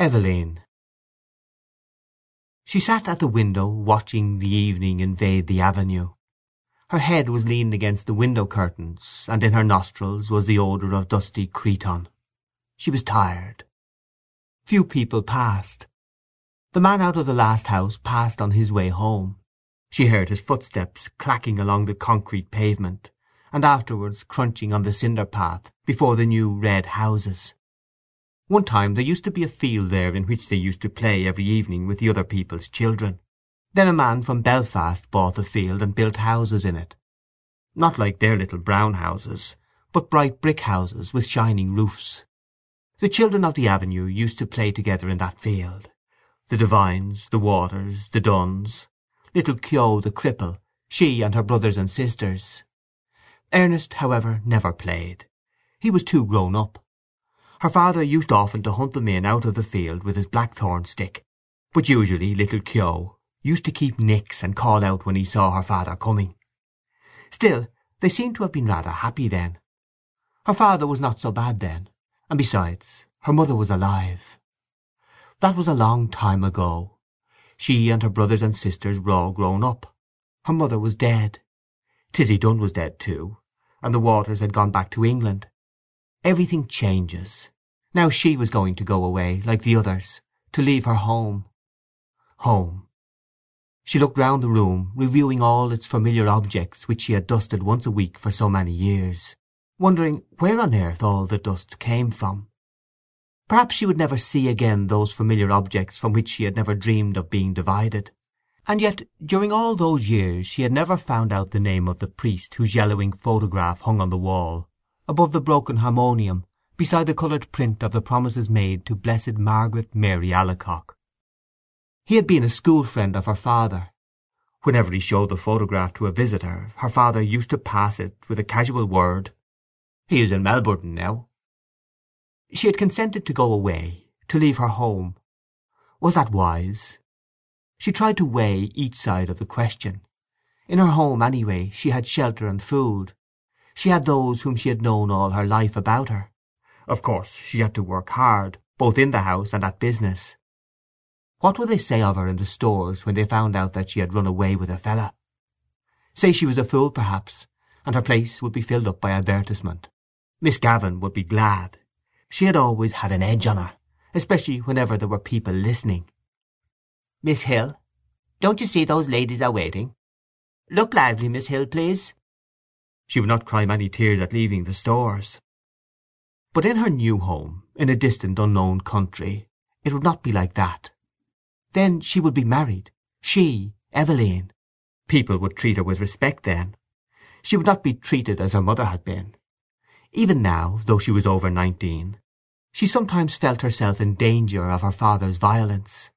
Eveline She sat at the window watching the evening invade the avenue. Her head was leaned against the window curtains, and in her nostrils was the odour of dusty cretonne. She was tired. Few people passed. The man out of the last house passed on his way home. She heard his footsteps clacking along the concrete pavement, and afterwards crunching on the cinder path before the new red houses. One time there used to be a field there in which they used to play every evening with the other people's children. Then a man from Belfast bought the field and built houses in it. Not like their little brown houses, but bright brick houses with shining roofs. The children of the avenue used to play together in that field. The Devines, the Waters, the Dunns, little Keogh the cripple, she and her brothers and sisters. Ernest, however, never played. He was too grown up. Her father used often to hunt them in out of the field with his blackthorn stick, but usually little Keogh used to keep nix and call out when he saw her father coming. Still, they seemed to have been rather happy then. Her father was not so bad then, and besides, her mother was alive. That was a long time ago. She and her brothers and sisters were all grown up. Her mother was dead. Tizzy Dunn was dead too, and the Waters had gone back to England. Everything changes. Now she was going to go away, like the others, to leave her home. Home. She looked round the room, reviewing all its familiar objects which she had dusted once a week for so many years, wondering where on earth all the dust came from. Perhaps she would never see again those familiar objects from which she had never dreamed of being divided. And yet during all those years she had never found out the name of the priest whose yellowing photograph hung on the wall above the broken harmonium, beside the coloured print of the promises made to Blessed Margaret Mary Alacoque. He had been a school friend of her father. Whenever he showed the photograph to a visitor her father used to pass it with a casual word, "He is in Melbourne now." She had consented to go away, to leave her home. Was that wise? She tried to weigh each side of the question. In her home, anyway, she had shelter and food. She had those whom she had known all her life about her. Of course she had to work hard, both in the house and at business. What would they say of her in the stores when they found out that she had run away with a fella? Say she was a fool, perhaps, and her place would be filled up by advertisement. Miss Gavan would be glad. She had always had an edge on her, especially whenever there were people listening. "Miss Hill, don't you see those ladies are waiting? Look lively, Miss Hill, please." She would not cry many tears at leaving the stores. But in her new home, in a distant unknown country, it would not be like that. Then she would be married, she, Eveline. People would treat her with respect then. She would not be treated as her mother had been. Even now, though she was over nineteen, she sometimes felt herself in danger of her father's violence.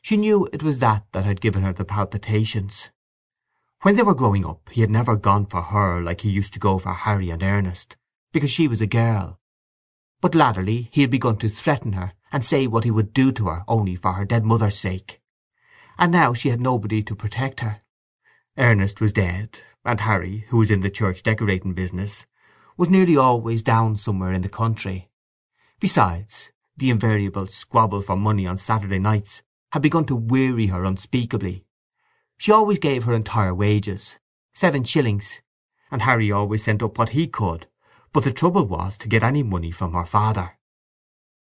She knew it was that that had given her the palpitations. When they were growing up he had never gone for her like he used to go for Harry and Ernest, because she was a girl. But latterly he had begun to threaten her and say what he would do to her only for her dead mother's sake. And now she had nobody to protect her. Ernest was dead, and Harry, who was in the church decorating business, was nearly always down somewhere in the country. Besides, the invariable squabble for money on Saturday nights had begun to weary her unspeakably, she always gave her entire wages, seven shillings, and Harry always sent up what he could, but the trouble was to get any money from her father.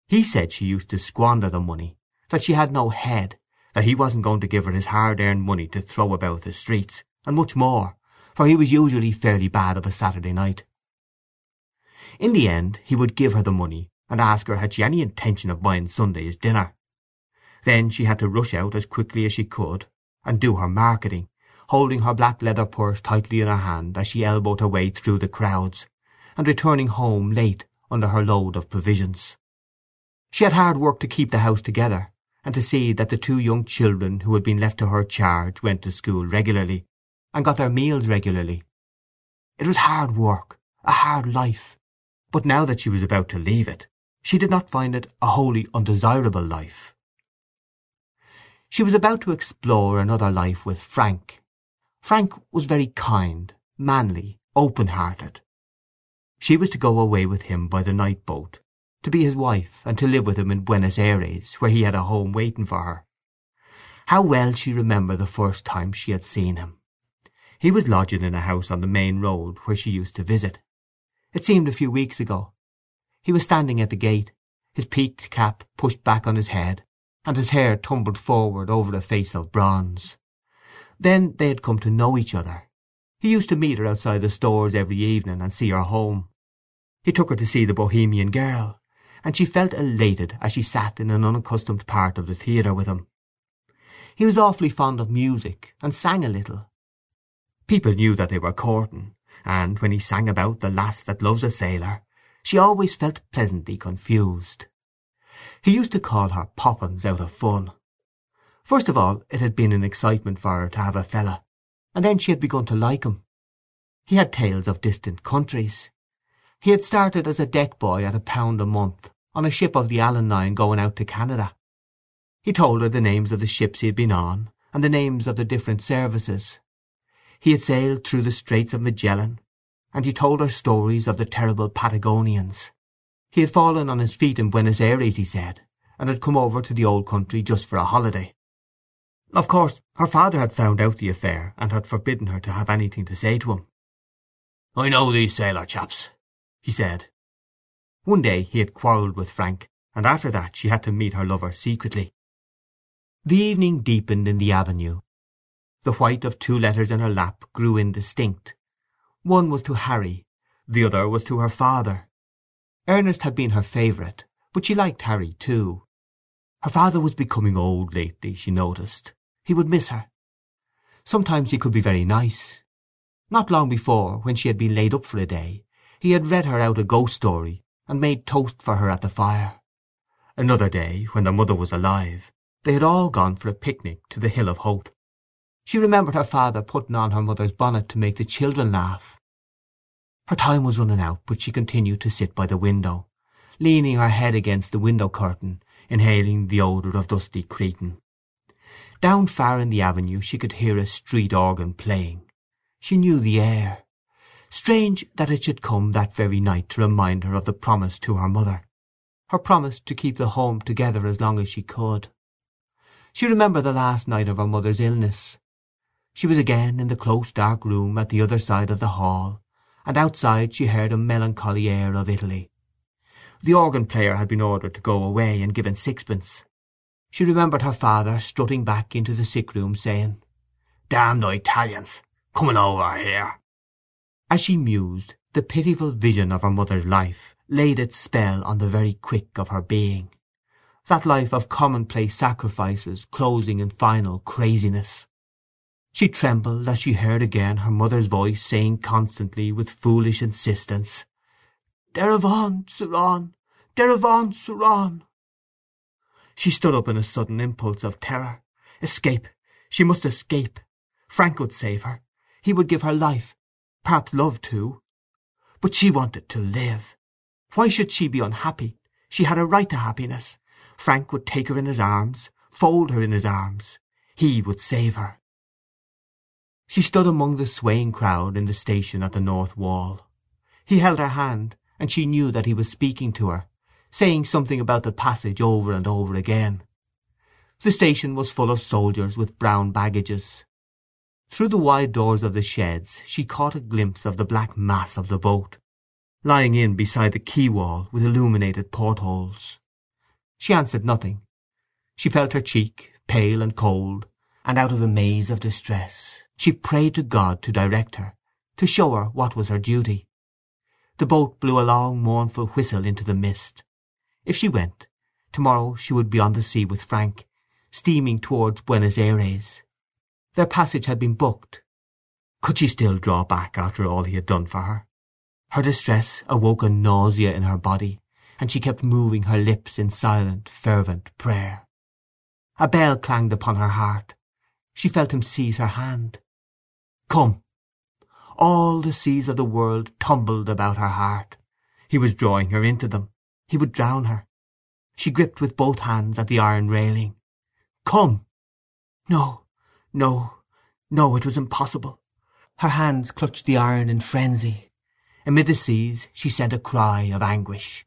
He said she used to squander the money, that she had no head, that he wasn't going to give her his hard-earned money to throw about the streets, and much more, for he was usually fairly bad of a Saturday night. In the end he would give her the money and ask her had she any intention of buying Sunday's dinner. Then she had to rush out as quickly as she could and do her marketing, holding her black leather purse tightly in her hand as she elbowed her way through the crowds, and returning home late under her load of provisions. She had hard work to keep the house together, and to see that the two young children who had been left to her charge went to school regularly, and got their meals regularly. It was hard work, a hard life, but now that she was about to leave it, she did not find it a wholly undesirable life. She was about to explore another life with Frank. Frank was very kind, manly, open-hearted. She was to go away with him by the night boat, to be his wife and to live with him in Buenos Ayres, where he had a home waiting for her. How well she remembered the first time she had seen him! He was lodging in a house on the main road where she used to visit. It seemed a few weeks ago. He was standing at the gate, his peaked cap pushed back on his head, and his hair tumbled forward over a face of bronze. Then they had come to know each other. He used to meet her outside the stores every evening and see her home. He took her to see the Bohemian Girl, and she felt elated as she sat in an unaccustomed part of the theatre with him. He was awfully fond of music, and sang a little. People knew that they were courting, and when he sang about the lass that loves a sailor, she always felt pleasantly confused. He used to call her Poppens out of fun. First of all it had been an excitement for her to have a fella, and then she had begun to like him. He had tales of distant countries. He had started as a deck boy at a pound a month, on a ship of the Allan line going out to Canada. He told her the names of the ships he had been on, and the names of the different services. He had sailed through the Straits of Magellan, and he told her stories of the terrible Patagonians. He had fallen on his feet in Buenos Ayres, he said, and had come over to the old country just for a holiday. Of course her father had found out the affair, and had forbidden her to have anything to say to him. "I know these sailor chaps," he said. One day he had quarrelled with Frank, and after that she had to meet her lover secretly. The evening deepened in the avenue. The white of two letters in her lap grew indistinct. One was to Harry, the other was to her father. Ernest had been her favourite, but she liked Harry too. Her father was becoming old lately, she noticed. He would miss her. Sometimes he could be very nice. Not long before, when she had been laid up for a day, he had read her out a ghost story and made toast for her at the fire. Another day, when their mother was alive, they had all gone for a picnic to the Hill of Howth. She remembered her father putting on her mother's bonnet to make the children laugh. Her time was running out, but she continued to sit by the window, leaning her head against the window curtain, inhaling the odour of dusty cretonne. Down far in the avenue she could hear a street organ playing. She knew the air. Strange that it should come that very night to remind her of the promise to her mother, her promise to keep the home together as long as she could. She remembered the last night of her mother's illness. She was again in the close dark room at the other side of the hall, and outside she heard a melancholy air of Italy. The organ player had been ordered to go away and given sixpence. She remembered her father strutting back into the sick room, saying, "Damn the Italians, coming over here!" As she mused, the pitiful vision of her mother's life laid its spell on the very quick of her being, that life of commonplace sacrifices closing in final craziness. She trembled as she heard again her mother's voice saying constantly with foolish insistence, "Derevaun, Seraun! Derevaun, Seraun!" She stood up in a sudden impulse of terror. Escape! She must escape! Frank would save her. He would give her life, perhaps love too. But she wanted to live. Why should she be unhappy? She had a right to happiness. Frank would take her in his arms, fold her in his arms. He would save her. She stood among the swaying crowd in the station at the north wall. He held her hand, and she knew that he was speaking to her, saying something about the passage over and over again. The station was full of soldiers with brown baggages. Through the wide doors of the sheds she caught a glimpse of the black mass of the boat, lying in beside the quay wall with illuminated portholes. She answered nothing. She felt her cheek, pale and cold, and out of a maze of distress she prayed to God to direct her, to show her what was her duty. The boat blew a long mournful whistle into the mist. If she went, to-morrow she would be on the sea with Frank, steaming towards Buenos Ayres. Their passage had been booked. Could she still draw back after all he had done for her? Her distress awoke a nausea in her body, and she kept moving her lips in silent, fervent prayer. A bell clanged upon her heart. She felt him seize her hand. Come! All the seas of the world tumbled about her heart. He was drawing her into them. He would drown her. She gripped with both hands at the iron railing. Come! No, no, no, it was impossible. Her hands clutched the iron in frenzy. Amid the seas she sent a cry of anguish.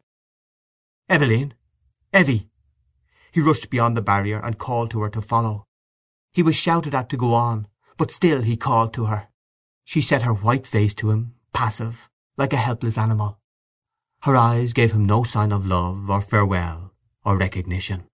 Eveline! Evie! He rushed beyond the barrier, and called to her to follow. He was shouted at to go on, but still he called to her. She set her white face to him, passive, like a helpless animal. Her eyes gave him no sign of love, or farewell, or recognition.